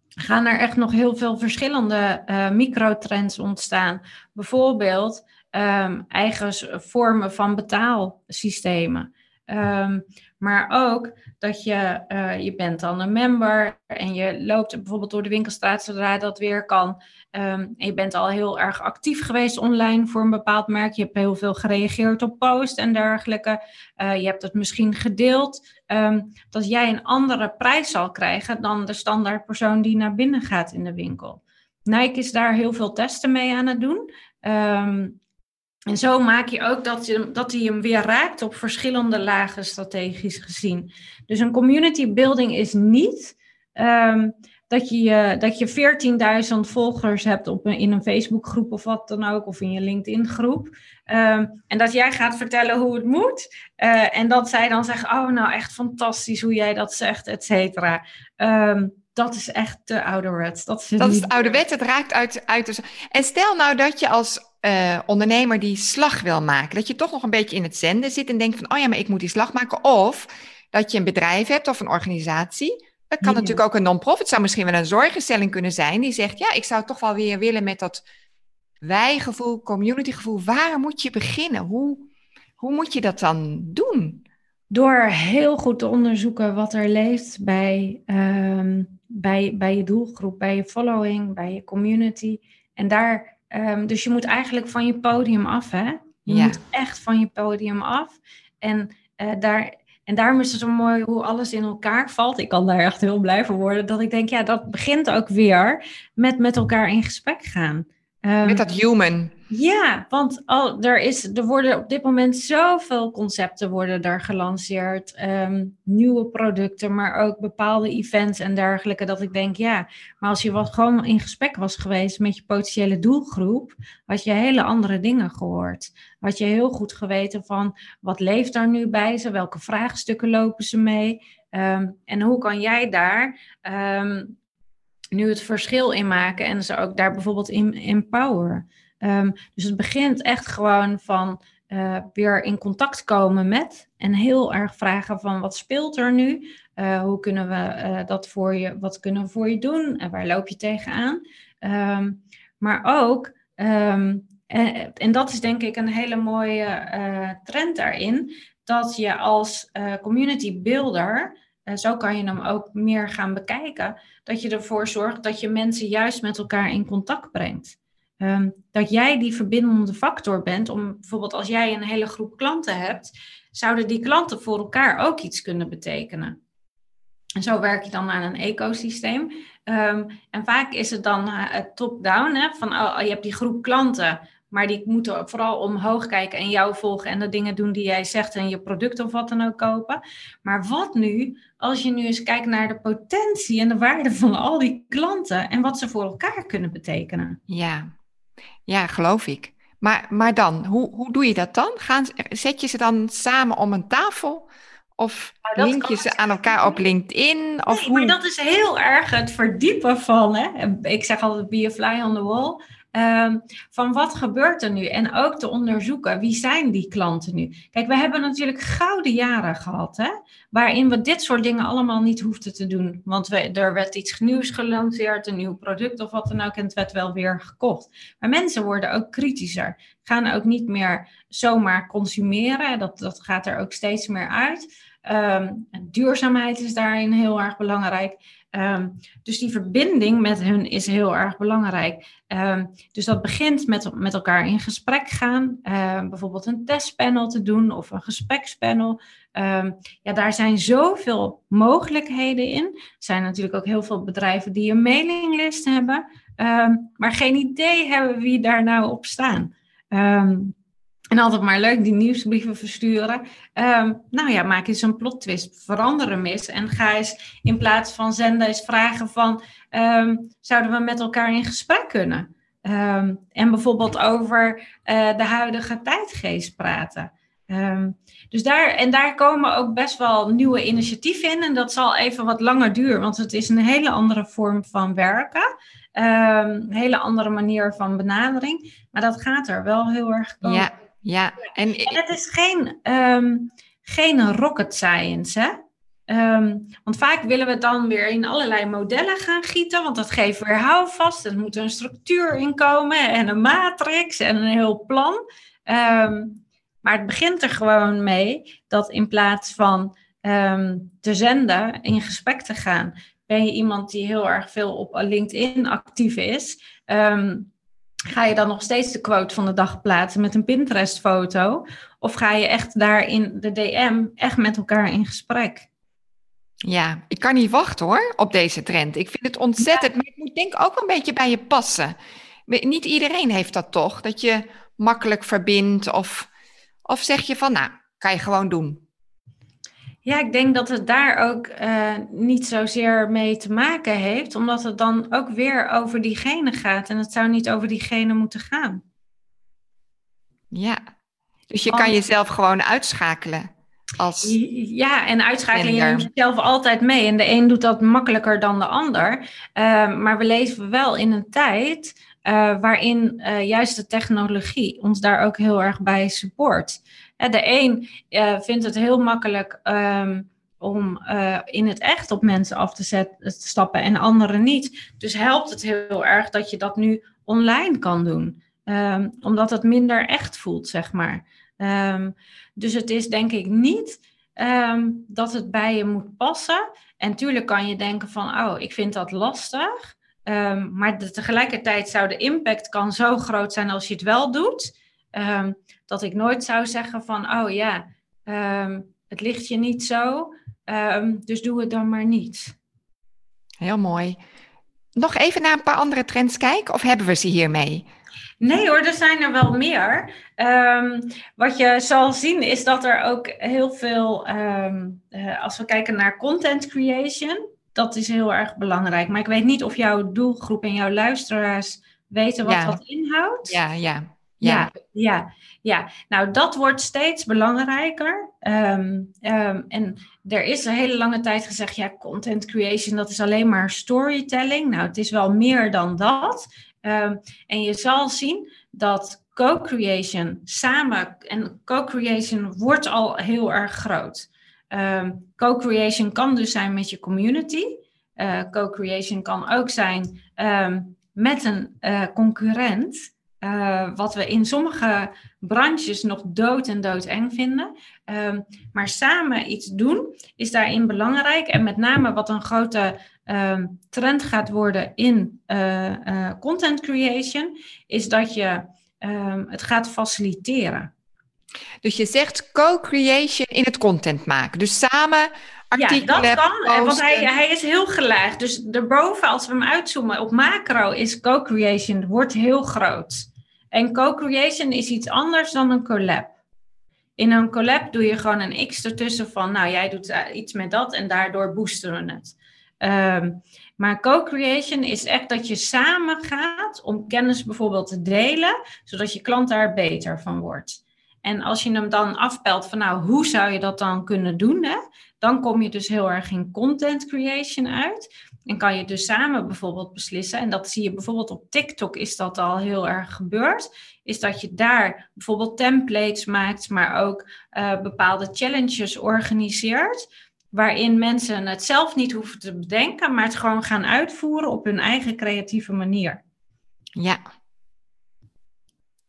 gaan er echt nog heel veel verschillende uh, microtrends ontstaan. Bijvoorbeeld um, eigen vormen van betaalsystemen. Um, maar ook dat je, uh, je bent dan een member en je loopt bijvoorbeeld door de winkelstraat zodra dat weer kan. Um, en je bent al heel erg actief geweest online voor een bepaald merk. Je hebt heel veel gereageerd op post en dergelijke. Uh, je hebt het misschien gedeeld. Um, dat jij een andere prijs zal krijgen dan de standaard persoon die naar binnen gaat in de winkel. Nike is daar heel veel testen mee aan het doen. Ehm, en zo maak je ook dat, je, dat hij hem weer raakt op verschillende lagen strategisch gezien. Dus een community building is niet ehm, dat je, dat je 14.000 volgers hebt op een, in een Facebookgroep of wat dan ook, of in je LinkedIn-groep. Ehm, en dat jij gaat vertellen hoe het moet. Uh, en dat zij dan zeggen: Oh, nou echt fantastisch hoe jij dat zegt, et cetera. Ehm, dat is echt te ouderwets. Dat is, dat is het ouderwets. Het raakt uit, uit de. En stel nou dat je als uh, ondernemer die slag wil maken, dat je toch nog een beetje in het zenden zit en denkt: van, Oh ja, maar ik moet die slag maken. Of dat je een bedrijf hebt of een organisatie dat kan natuurlijk ook een non-profit, zou misschien wel een zorginstelling kunnen zijn, die zegt, ja, ik zou toch wel weer willen met dat wijgevoel, communitygevoel. Waar moet je beginnen? Hoe, hoe moet je dat dan doen? Door heel goed te onderzoeken wat er leeft bij, um, bij, bij je doelgroep, bij je following, bij je community. En daar, um, dus je moet eigenlijk van je podium af, hè? Je ja. moet echt van je podium af. En uh, daar, en daarom is het zo mooi hoe alles in elkaar valt. Ik kan daar echt heel blij van worden. Dat ik denk, ja, dat begint ook weer met met elkaar in gesprek gaan. Um, met dat human. Ja, want al, er, is, er worden op dit moment zoveel concepten worden daar gelanceerd. Ehm, nieuwe producten, maar ook bepaalde events en dergelijke. Dat ik denk, ja, maar als je wat gewoon in gesprek was geweest met je potentiële doelgroep, had je hele andere dingen gehoord. Had je heel goed geweten van wat leeft daar nu bij ze, welke vraagstukken lopen ze mee. Um, en hoe kan jij daar um, nu het verschil in maken en ze ook daar bijvoorbeeld in empower. Um, dus het begint echt gewoon van uh, weer in contact komen met en heel erg vragen van wat speelt er nu? Uh, hoe kunnen we uh, dat voor je, wat kunnen we voor je doen en waar loop je tegenaan? Um, maar ook, en, en, dat is denk ik een hele mooie trend daarin, dat je als community builder zo kan je hem ook meer gaan bekijken. Dat je ervoor zorgt dat je mensen juist met elkaar in contact brengt. Um, dat jij die verbindende factor bent. Om bijvoorbeeld als jij een hele groep klanten hebt, zouden die klanten voor elkaar ook iets kunnen betekenen. En zo werk je dan aan een ecosysteem. Um, en vaak is het dan uh, top-down, van oh, je hebt die groep klanten, maar die moeten vooral omhoog kijken en jou volgen en de dingen doen die jij zegt en je product of wat dan ook kopen. Maar wat nu als je nu eens kijkt naar de potentie en de waarde van al die klanten en wat ze voor elkaar kunnen betekenen? Ja, ja geloof ik. Maar, maar dan, hoe, hoe doe je dat dan? Gaan, zet je ze dan samen om een tafel? Of nou, link je ze aan elkaar op LinkedIn? Of nee, maar dat is heel erg het verdiepen van, hè? ik zeg altijd be a fly on the wall. Ehm, van wat gebeurt er nu? En ook te onderzoeken, wie zijn die klanten nu? Kijk, we hebben natuurlijk gouden jaren gehad, hè? waarin we dit soort dingen allemaal niet hoefden te doen. Want we, er werd iets nieuws gelanceerd, een nieuw product of wat dan ook, en het werd wel weer gekocht. Maar mensen worden ook kritischer, gaan ook niet meer zomaar consumeren. Dat, dat gaat er ook steeds meer uit. Um, duurzaamheid is daarin heel erg belangrijk. Um, dus die verbinding met hun is heel erg belangrijk. Um, dus dat begint met met elkaar in gesprek gaan. Uh, bijvoorbeeld een testpanel te doen of een gesprekspanel. ja, daar zijn zoveel mogelijkheden in. Er zijn natuurlijk ook heel veel bedrijven die een mailinglist hebben. maar geen idee hebben wie daar nou op staan. En altijd maar leuk die nieuwsbrieven versturen. Um, nou ja, maak eens een plot twist. Verander hem eens. En ga eens in plaats van zenden eens vragen van... Um, zouden we met elkaar in gesprek kunnen? Um, en bijvoorbeeld over uh, de huidige tijdgeest praten. dus daar, en daar komen ook best wel nieuwe initiatieven in. En dat zal even wat langer duren. Want het is een hele andere vorm van werken. een hele andere manier van benadering. Maar dat gaat er wel heel erg komen. Ja. Ja, en, het is geen, um, geen rocket science, hè? Um, want vaak willen we dan weer in allerlei modellen gaan gieten, want dat geeft weer houvast. Er moet een structuur in komen en een matrix en een heel plan. Um, maar het begint er gewoon mee dat in plaats van um, te zenden, in gesprek te gaan, ben je iemand die heel erg veel op LinkedIn actief is. Um, Ga je dan nog steeds de quote van de dag plaatsen met een Pinterest-foto? Of ga je echt daar in de DM echt met elkaar in gesprek? Ja, ik kan niet wachten hoor op deze trend. Ik vind het ontzettend, maar ik moet denk ook wel een beetje bij je passen. Niet iedereen heeft dat toch, dat je makkelijk verbindt of, of zeg je van nou, kan je gewoon doen. Ja, ik denk dat het daar ook uh, niet zozeer mee te maken heeft, omdat het dan ook weer over diegene gaat en het zou niet over diegene moeten gaan. Ja, dus je kan jezelf gewoon uitschakelen. Als ja, en uitschakelen, je neemt jezelf altijd mee. En de een doet dat makkelijker dan de ander. Uh, maar we leven wel in een tijd uh, waarin uh, juist de technologie ons daar ook heel erg bij support. De een vindt het heel makkelijk um, om in het echt op mensen af te, zetten, te stappen en anderen niet. Dus helpt het heel erg dat je dat nu online kan doen. Um, omdat het minder echt voelt, zeg maar. Um, dus het is denk ik niet dat het bij je moet passen. En tuurlijk kan je denken van, oh, ik vind dat lastig. Maar tegelijkertijd zou de impact kan zo groot zijn als je het wel doet. Dat ik nooit zou zeggen van, oh ja, het ligt je niet zo. dus doe het dan maar niet. Heel mooi. Nog even naar een paar andere trends kijken, of hebben we ze hiermee? Nee hoor, er zijn er wel meer. Um, wat je zal zien is dat er ook heel veel, um, uh, als we kijken naar content creation, dat is heel erg belangrijk. Maar ik weet niet of jouw doelgroep en jouw luisteraars weten wat dat inhoudt. Ja, ja. Ja, ja, ja. Nou, dat wordt steeds belangrijker. Um, um, en er is een hele lange tijd gezegd, ja, content creation, dat is alleen maar storytelling. Nou, het is wel meer dan dat. Um, en je zal zien dat co-creation samen, en co-creation wordt al heel erg groot. Co-creation kan dus zijn met je community. Uh, co-creation kan ook zijn met een uh, concurrent. Uh, wat we in sommige branches nog dood en dood eng vinden. Um, maar samen iets doen is daarin belangrijk. En met name wat een grote um, trend gaat worden in uh, uh, content creation, is dat je um, het gaat faciliteren. Dus je zegt co-creation in het content maken. Dus samen artikelen. Ja, dat kan. Want hij, hij is heel gelaagd. Dus daarboven, als we hem uitzoomen op macro, is co-creation wordt heel groot. En co-creation is iets anders dan een collab. In een collab doe je gewoon een x ertussen van, nou jij doet eh, iets met dat en daardoor boosten we het. Um, maar co-creation is echt dat je samen gaat om kennis bijvoorbeeld te delen, zodat je klant daar beter van wordt. En als je hem dan afpelt van nou, hoe zou je dat dan kunnen doen? Hè? Dan kom je dus heel erg in content creation uit. En kan je dus samen bijvoorbeeld beslissen, en dat zie je bijvoorbeeld op TikTok is dat al heel erg gebeurd, is dat je daar bijvoorbeeld templates maakt, maar ook uh, bepaalde challenges organiseert waarin mensen het zelf niet hoeven te bedenken, maar het gewoon gaan uitvoeren op hun eigen creatieve manier. Ja.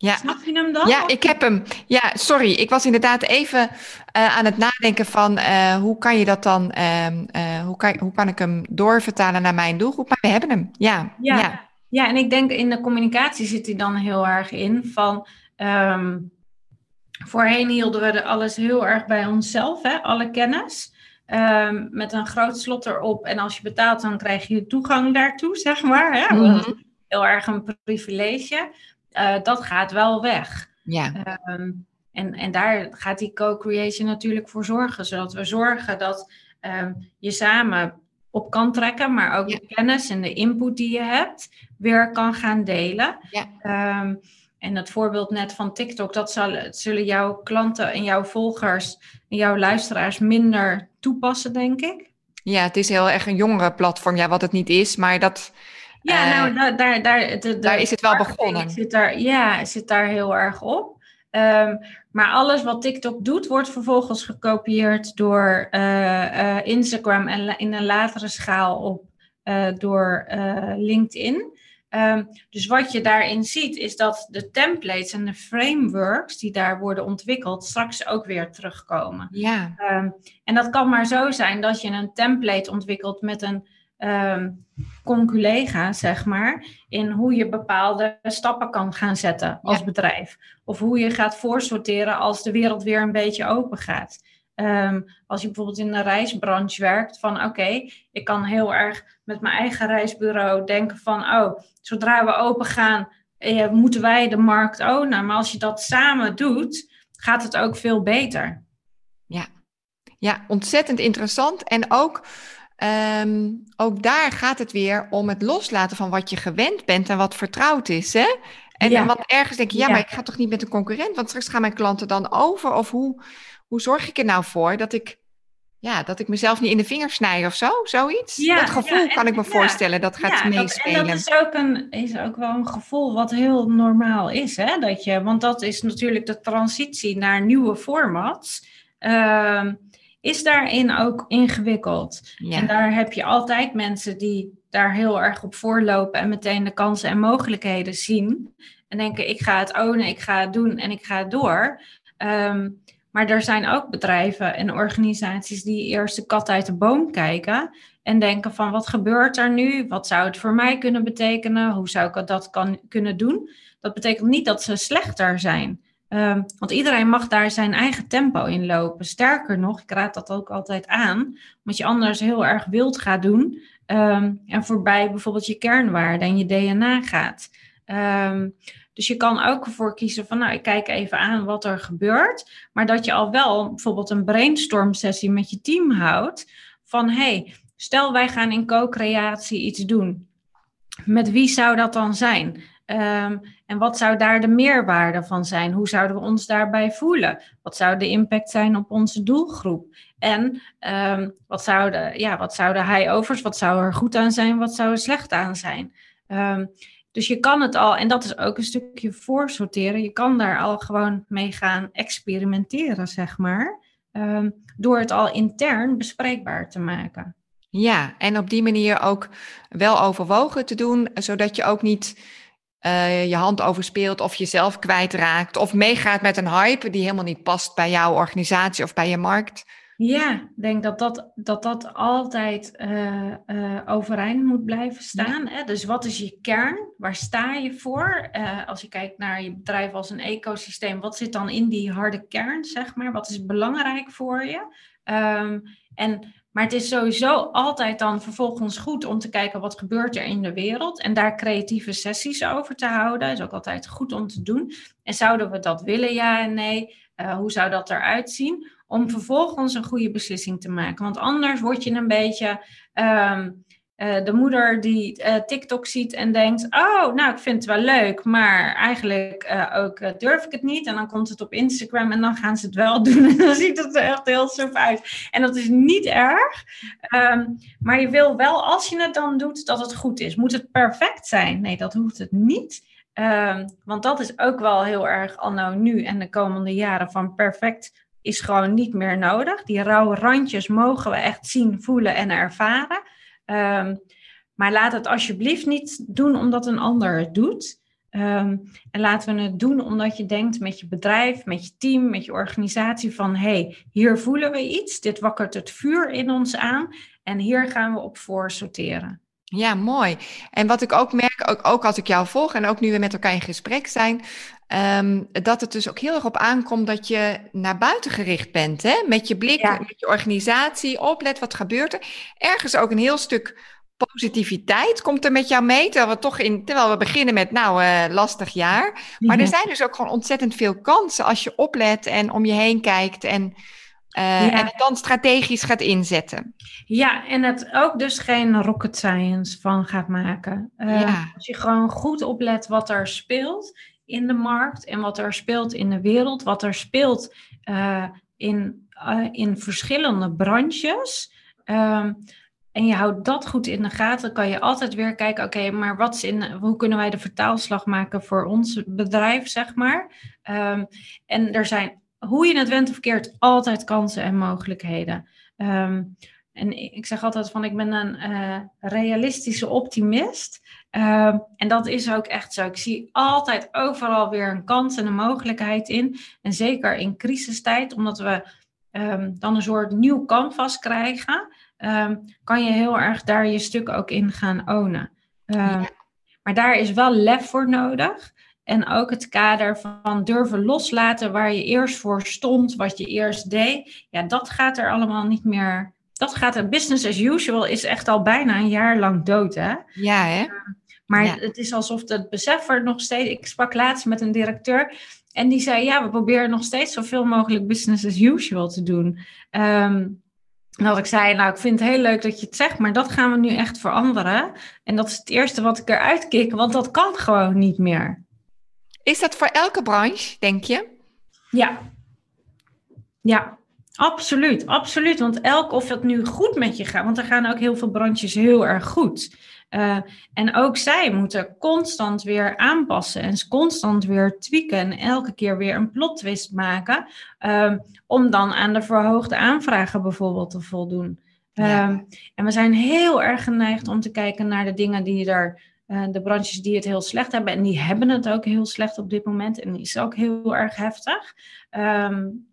Ja. Snap je hem dan? Ja, ik heb hem. Ja, sorry. Ik was inderdaad even uh, aan het nadenken van uh, hoe kan je dat dan, uh, hoe, kan, hoe kan ik hem doorvertalen naar mijn doelgroep? Maar we hebben hem. Ja. Ja, ja. ja en ik denk in de communicatie zit hij dan heel erg in van. Um, voorheen hielden we alles heel erg bij onszelf, hè, alle kennis. Um, met een groot slot erop. En als je betaalt, dan krijg je toegang daartoe, zeg maar. Hè? Mm Heel erg een privilege. Uh, dat gaat wel weg. Ja. Um, en, en daar gaat die co-creation natuurlijk voor zorgen. Zodat we zorgen dat um, je samen op kan trekken, maar ook de kennis en de input die je hebt weer kan gaan delen. Ja. Um, en het voorbeeld net van TikTok, dat zal, zullen jouw klanten en jouw volgers en jouw luisteraars minder toepassen, denk ik. Ja, het is heel erg een jongere platform, ja, wat het niet is, maar dat. Ja, uh, nou, daar, daar, daar, de, daar is het wel begonnen. Zit daar, ja, zit daar heel erg op. Um, maar alles wat TikTok doet, wordt vervolgens gekopieerd door uh, uh, Instagram en in een latere schaal op door LinkedIn. Um, dus wat je daarin ziet, is dat de templates en de frameworks die daar worden ontwikkeld, straks ook weer terugkomen. Ja. Um, en dat kan maar zo zijn dat je een template ontwikkelt met een um, conculega, zeg maar, in hoe je bepaalde stappen kan gaan zetten als ja. bedrijf. Of hoe je gaat voorsorteren als de wereld weer een beetje open gaat. Ehm, als je bijvoorbeeld in de reisbranche werkt, van oké, ik kan heel erg met mijn eigen reisbureau denken van, oh, zodra we open gaan, eh, moeten wij de markt ownen. Maar als je dat samen doet, gaat het ook veel beter. Ja, ja ontzettend interessant. En ook, ehm, ook daar gaat het weer om het loslaten van wat je gewend bent en wat vertrouwd is. Hè? En, ja. wat ergens denk je, ja, maar ik ga toch niet met een concurrent, want straks gaan mijn klanten dan over. Of hoe, hoe zorg ik er nou voor dat ik, ja, dat ik mezelf niet in de vingers snij of zo? Zoiets? Ja, dat gevoel kan ik me voorstellen, dat gaat meespelen. en dat is ook, een, is ook wel een gevoel wat heel normaal is. Hè? Dat je, want dat is natuurlijk de transitie naar nieuwe formats. Uh, is daarin ook ingewikkeld. En daar heb je altijd mensen die daar heel erg op voorlopen en meteen de kansen en mogelijkheden zien. En denken, ik ga het ownen, ik ga het doen en ik ga het door. Ehm, maar er zijn ook bedrijven en organisaties die eerst de kat uit de boom kijken en denken van wat gebeurt er nu? Wat zou het voor mij kunnen betekenen? Hoe zou ik dat kan, kunnen doen? Dat betekent niet dat ze slechter zijn. Ehm, want iedereen mag daar zijn eigen tempo in lopen. Sterker nog, ik raad dat ook altijd aan, omdat je anders heel erg wild gaat doen um, en voorbij bijvoorbeeld je kernwaarden en je DNA gaat. Um, dus je kan ook ervoor kiezen van, nou, ik kijk even aan wat er gebeurt, maar dat je al wel bijvoorbeeld een brainstorm sessie met je team houdt van, hey, stel wij gaan in co-creatie iets doen. Met wie zou dat dan zijn? Um, en wat zou daar de meerwaarde van zijn? Hoe zouden we ons daarbij voelen? Wat zou de impact zijn op onze doelgroep? En um, wat, zouden, ja, wat zouden high-overs, wat zou er goed aan zijn, wat zou er slecht aan zijn? Um, dus je kan het al, en dat is ook een stukje voorsorteren, je kan daar al gewoon mee gaan experimenteren, zeg maar, door het al intern bespreekbaar te maken. Ja, en op die manier ook wel overwogen te doen, zodat je ook niet uh, je hand overspeelt of jezelf kwijtraakt of meegaat met een hype die helemaal niet past bij jouw organisatie of bij je markt. Ja, ik denk dat dat, dat, dat altijd uh, uh, overeind moet blijven staan. Hè? Dus wat is je kern? Waar sta je voor? Uh, als je kijkt naar je bedrijf als een ecosysteem, wat zit dan in die harde kern, zeg maar? Wat is belangrijk voor je? Um, en maar het is sowieso altijd dan vervolgens goed om te kijken wat gebeurt er in de wereld. En daar creatieve sessies over te houden. Is ook altijd goed om te doen. En zouden we dat willen, ja en nee? Uh, hoe zou dat eruit zien? Om vervolgens een goede beslissing te maken. Want anders word je een beetje. Um, uh, de moeder die uh, TikTok ziet en denkt: Oh, nou, ik vind het wel leuk, maar eigenlijk uh, ook durf ik het niet. En dan komt het op Instagram en dan gaan ze het wel *laughs* doen. En dan ziet het er echt heel suf uit. En dat is niet erg. Um, maar je wil wel, als je het dan doet, dat het goed is. Moet het perfect zijn? Nee, dat hoeft het niet. Um, want dat is ook wel heel erg anno nu en de komende jaren van perfect is gewoon niet meer nodig. Die rauwe randjes mogen we echt zien, voelen en ervaren. Um, maar laat het alsjeblieft niet doen omdat een ander het doet. Um, en laten we het doen omdat je denkt met je bedrijf, met je team, met je organisatie van hé, hey, hier voelen we iets, dit wakkert het vuur in ons aan en hier gaan we op voor sorteren. Ja, mooi. En wat ik ook merk, ook, ook als ik jou volg en ook nu we met elkaar in gesprek zijn, um, dat het dus ook heel erg op aankomt dat je naar buiten gericht bent. Hè? Met je blik, met je organisatie, oplet wat gebeurt er. Ergens ook een heel stuk positiviteit komt er met jou mee, terwijl we toch in, terwijl we beginnen met nou uh, lastig jaar. Maar er zijn dus ook gewoon ontzettend veel kansen als je oplet en om je heen kijkt en uh, ja. En het dan strategisch gaat inzetten. Ja, en het ook dus geen rocket science van gaat maken. Uh, ja. Als je gewoon goed oplet wat er speelt in de markt en wat er speelt in de wereld, wat er speelt uh, in, in verschillende branches. Um, en je houdt dat goed in de gaten, dan kan je altijd weer kijken, oké, okay, maar wat is in, hoe kunnen wij de vertaalslag maken voor ons bedrijf, zeg maar. Um, en er zijn hoe je het went of verkeerd, altijd kansen en mogelijkheden. Um, en ik zeg altijd van, ik ben een uh, realistische optimist. Um, en dat is ook echt zo. Ik zie altijd overal weer een kans en een mogelijkheid in. En zeker in crisistijd, omdat we um, dan een soort nieuw canvas krijgen, kan je heel erg daar je stuk ook in gaan ownen. Ja. Maar daar is wel lef voor nodig. En ook het kader van durven loslaten waar je eerst voor stond, wat je eerst deed. Ja, dat gaat er allemaal niet meer. Dat gaat het business as usual is echt al bijna een jaar lang dood, hè? Ja, hè? Maar het is alsof het besef er nog steeds. Ik sprak laatst met een directeur. En die zei: Ja, we proberen nog steeds zoveel mogelijk business as usual te doen. Um, en als ik zei, nou, ik vind het heel leuk dat je het zegt, maar dat gaan we nu echt veranderen. En dat is het eerste wat ik eruit kik, want dat kan gewoon niet meer. Is dat voor elke branche, denk je? Ja. Ja, absoluut. Absoluut. Want elk, of het nu goed met je gaat, want er gaan ook heel veel branches heel erg goed. Uh, en ook zij moeten constant weer aanpassen en constant weer tweaken en elke keer weer een plot twist maken, uh, om dan aan de verhoogde aanvragen bijvoorbeeld te voldoen. Ja. Uh, en we zijn heel erg geneigd om te kijken naar de dingen die er, eh, de branches die het heel slecht hebben, en die hebben het ook heel slecht op dit moment en die is ook heel erg heftig. Um,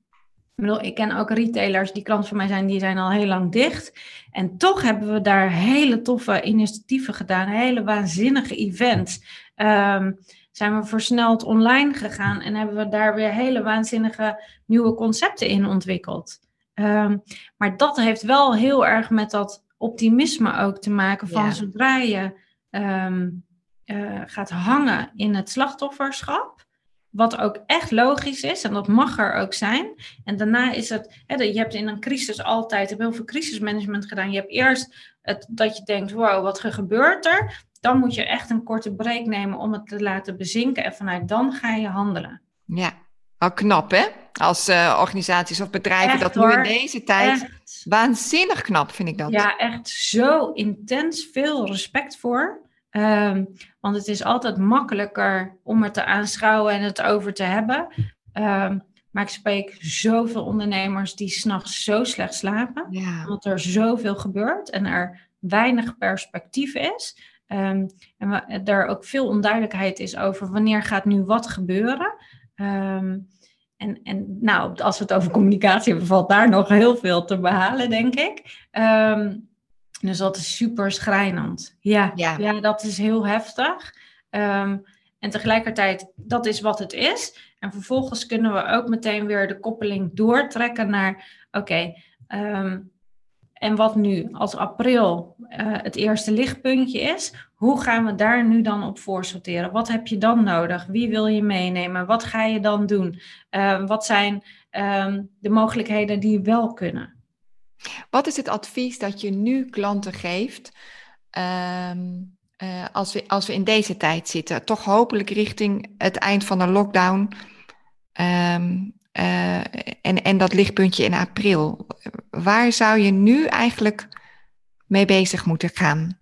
ik bedoel, ik ken ook retailers die klant van mij zijn, die zijn al heel lang dicht. En toch hebben we daar hele toffe initiatieven gedaan, hele waanzinnige events. Um, zijn we versneld online gegaan en hebben we daar weer hele waanzinnige nieuwe concepten in ontwikkeld. Um, maar dat heeft wel heel erg met dat optimisme ook te maken van zodra je um, uh, gaat hangen in het slachtofferschap, wat ook echt logisch is en dat mag er ook zijn. En daarna is het, hè, je hebt in een crisis altijd, heb heel veel crisismanagement gedaan. Je hebt eerst het, dat je denkt, wow, wat gebeurt er? Dan moet je echt een korte break nemen om het te laten bezinken en vanuit dan ga je handelen. Ja, al knap hè? Als uh, organisaties of bedrijven echt, dat nu in deze tijd. Echt. Waanzinnig knap vind ik dat. Ja, echt zo intens veel respect voor. Um, want het is altijd makkelijker om het te aanschouwen en het over te hebben. Um, maar ik spreek zoveel ondernemers die s'nachts zo slecht slapen. Ja. Omdat er zoveel gebeurt en er weinig perspectief is. Um, en er ook veel onduidelijkheid is over wanneer gaat nu wat gebeuren. En, en nou, als we het over communicatie hebben, valt daar nog heel veel te behalen, denk ik. Dus dat is super schrijnend. Ja, ja. ja dat is heel heftig. Um, en tegelijkertijd, dat is wat het is. En vervolgens kunnen we ook meteen weer de koppeling doortrekken naar: oké, okay, um, en wat nu? Als april uh, het eerste lichtpuntje is, hoe gaan we daar nu dan op voorsorteren? Wat heb je dan nodig? Wie wil je meenemen? Wat ga je dan doen? Uh, wat zijn um, de mogelijkheden die wel kunnen? Wat is het advies dat je nu klanten geeft um, uh, als, we, als we in deze tijd zitten? Toch hopelijk richting het eind van de lockdown. Um, uh, en, en dat lichtpuntje in april. Waar zou je nu eigenlijk mee bezig moeten gaan?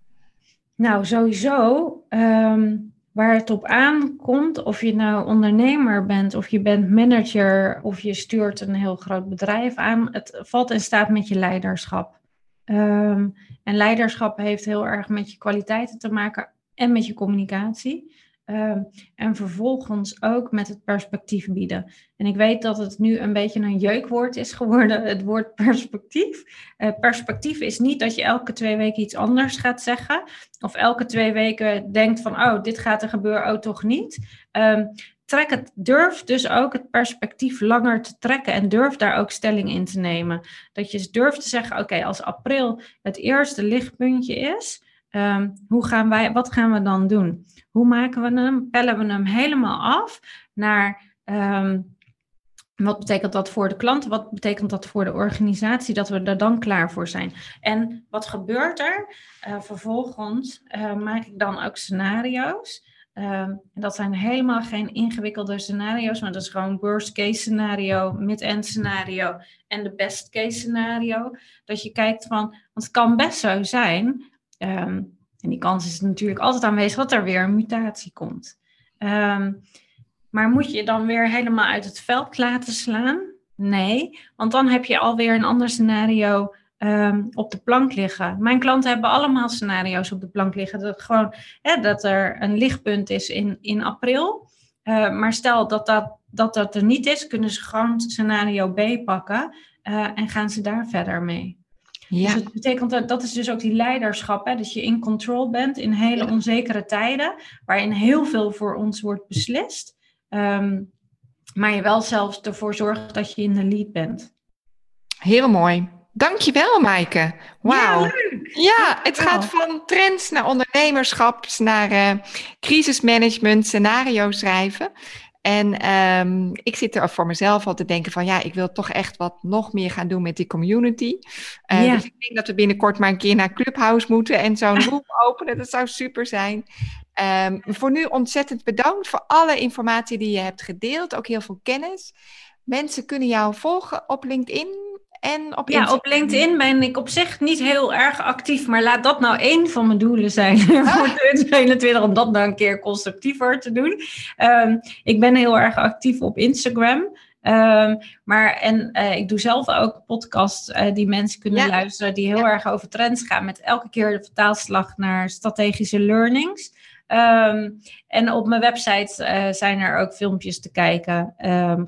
Nou, sowieso um, waar het op aankomt, of je nou ondernemer bent, of je bent manager, of je stuurt een heel groot bedrijf aan, het valt in staat met je leiderschap. Um, en leiderschap heeft heel erg met je kwaliteiten te maken en met je communicatie. Um, en vervolgens ook met het perspectief bieden. En ik weet dat het nu een beetje een jeukwoord is geworden, het woord perspectief. Uh, perspectief is niet dat je elke twee weken iets anders gaat zeggen. Of elke twee weken denkt van, oh, dit gaat er gebeuren, oh, toch niet. Um, trek het, durf dus ook het perspectief langer te trekken en durf daar ook stelling in te nemen. Dat je durft te zeggen, oké, als april het eerste lichtpuntje is, um, hoe gaan wij, wat gaan we dan doen? Hoe maken we hem? Pellen we hem helemaal af naar um, wat betekent dat voor de klant? Wat betekent dat voor de organisatie? Dat we er dan klaar voor zijn. En wat gebeurt er? Uh, vervolgens uh, maak ik dan ook scenario's. En dat zijn helemaal geen ingewikkelde scenario's, maar dat is gewoon worst case scenario, mid-end scenario en de best case scenario. Dat je kijkt van, want het kan best zo zijn um, en die kans is natuurlijk altijd aanwezig dat er weer een mutatie komt. Um, maar moet je dan weer helemaal uit het veld laten slaan? Nee, want dan heb je alweer een ander scenario um, op de plank liggen. Mijn klanten hebben allemaal scenario's op de plank liggen. Dat, gewoon, hè, dat er een lichtpunt is in, in april. Maar stel dat dat, dat dat er niet is, kunnen ze gewoon scenario B pakken uh, en gaan ze daar verder mee. Ja. Dus dat betekent dat, dat is dus ook die leiderschap, hè, dat je in control bent in hele onzekere tijden, waarin heel veel voor ons wordt beslist. Ehm, maar je wel zelfs ervoor zorgt dat je in de lead bent. Heel mooi. Dankjewel, Maaike. Wauw. Ja, ja, het gaat van trends naar ondernemerschap, naar uh, crisismanagement, scenario schrijven. En um, ik zit er voor mezelf al te denken van ja, ik wil toch echt wat nog meer gaan doen met die community. Uh, Dus ik denk dat we binnenkort maar een keer naar Clubhouse moeten en zo'n *laughs* room openen. Dat zou super zijn. Um, voor nu ontzettend bedankt voor alle informatie die je hebt gedeeld. Ook heel veel kennis. Mensen kunnen jou volgen op LinkedIn. En op ja, op LinkedIn ben ik op zich niet heel erg actief, maar laat dat nou één van mijn doelen zijn *laughs* ah. voor 2021, om dat nou een keer constructiever te doen. Um, ik ben heel erg actief op Instagram. Um, maar en uh, ik doe zelf ook podcasts uh, die mensen kunnen luisteren, die heel erg over trends gaan, met elke keer de vertaalslag naar strategische learnings. Um, en op mijn website uh, zijn er ook filmpjes te kijken. Um,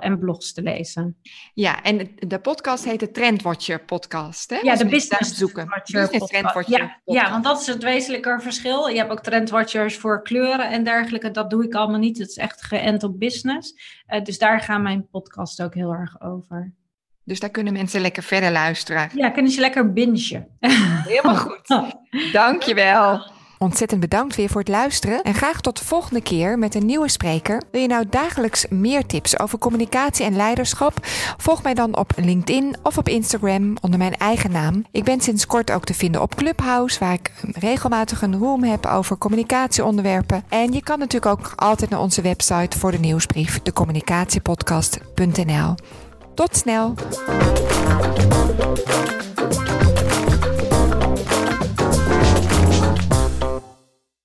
en blogs te lezen. Ja, en de podcast heet de Trendwatcher podcast. Hè? Ja, de Business zoeken. Watcher business Trendwatcher ja, ja, want dat is het wezenlijke verschil. Je hebt ook Trendwatchers voor kleuren en dergelijke. Dat doe ik allemaal niet. Het is echt geënt op business. Uh, dus daar gaan mijn podcast ook heel erg over. Dus daar kunnen mensen lekker verder luisteren. Ja, kunnen ze lekker bingen. Helemaal goed. *laughs* Dankjewel. Ontzettend bedankt weer voor het luisteren en graag tot de volgende keer met een nieuwe spreker. Wil je nou dagelijks meer tips over communicatie en leiderschap? Volg mij dan op LinkedIn of op Instagram onder mijn eigen naam. Ik ben sinds kort ook te vinden op Clubhouse, waar ik regelmatig een room heb over communicatieonderwerpen. En je kan natuurlijk ook altijd naar onze website voor de nieuwsbrief, decommunicatiepodcast.nl. Tot snel!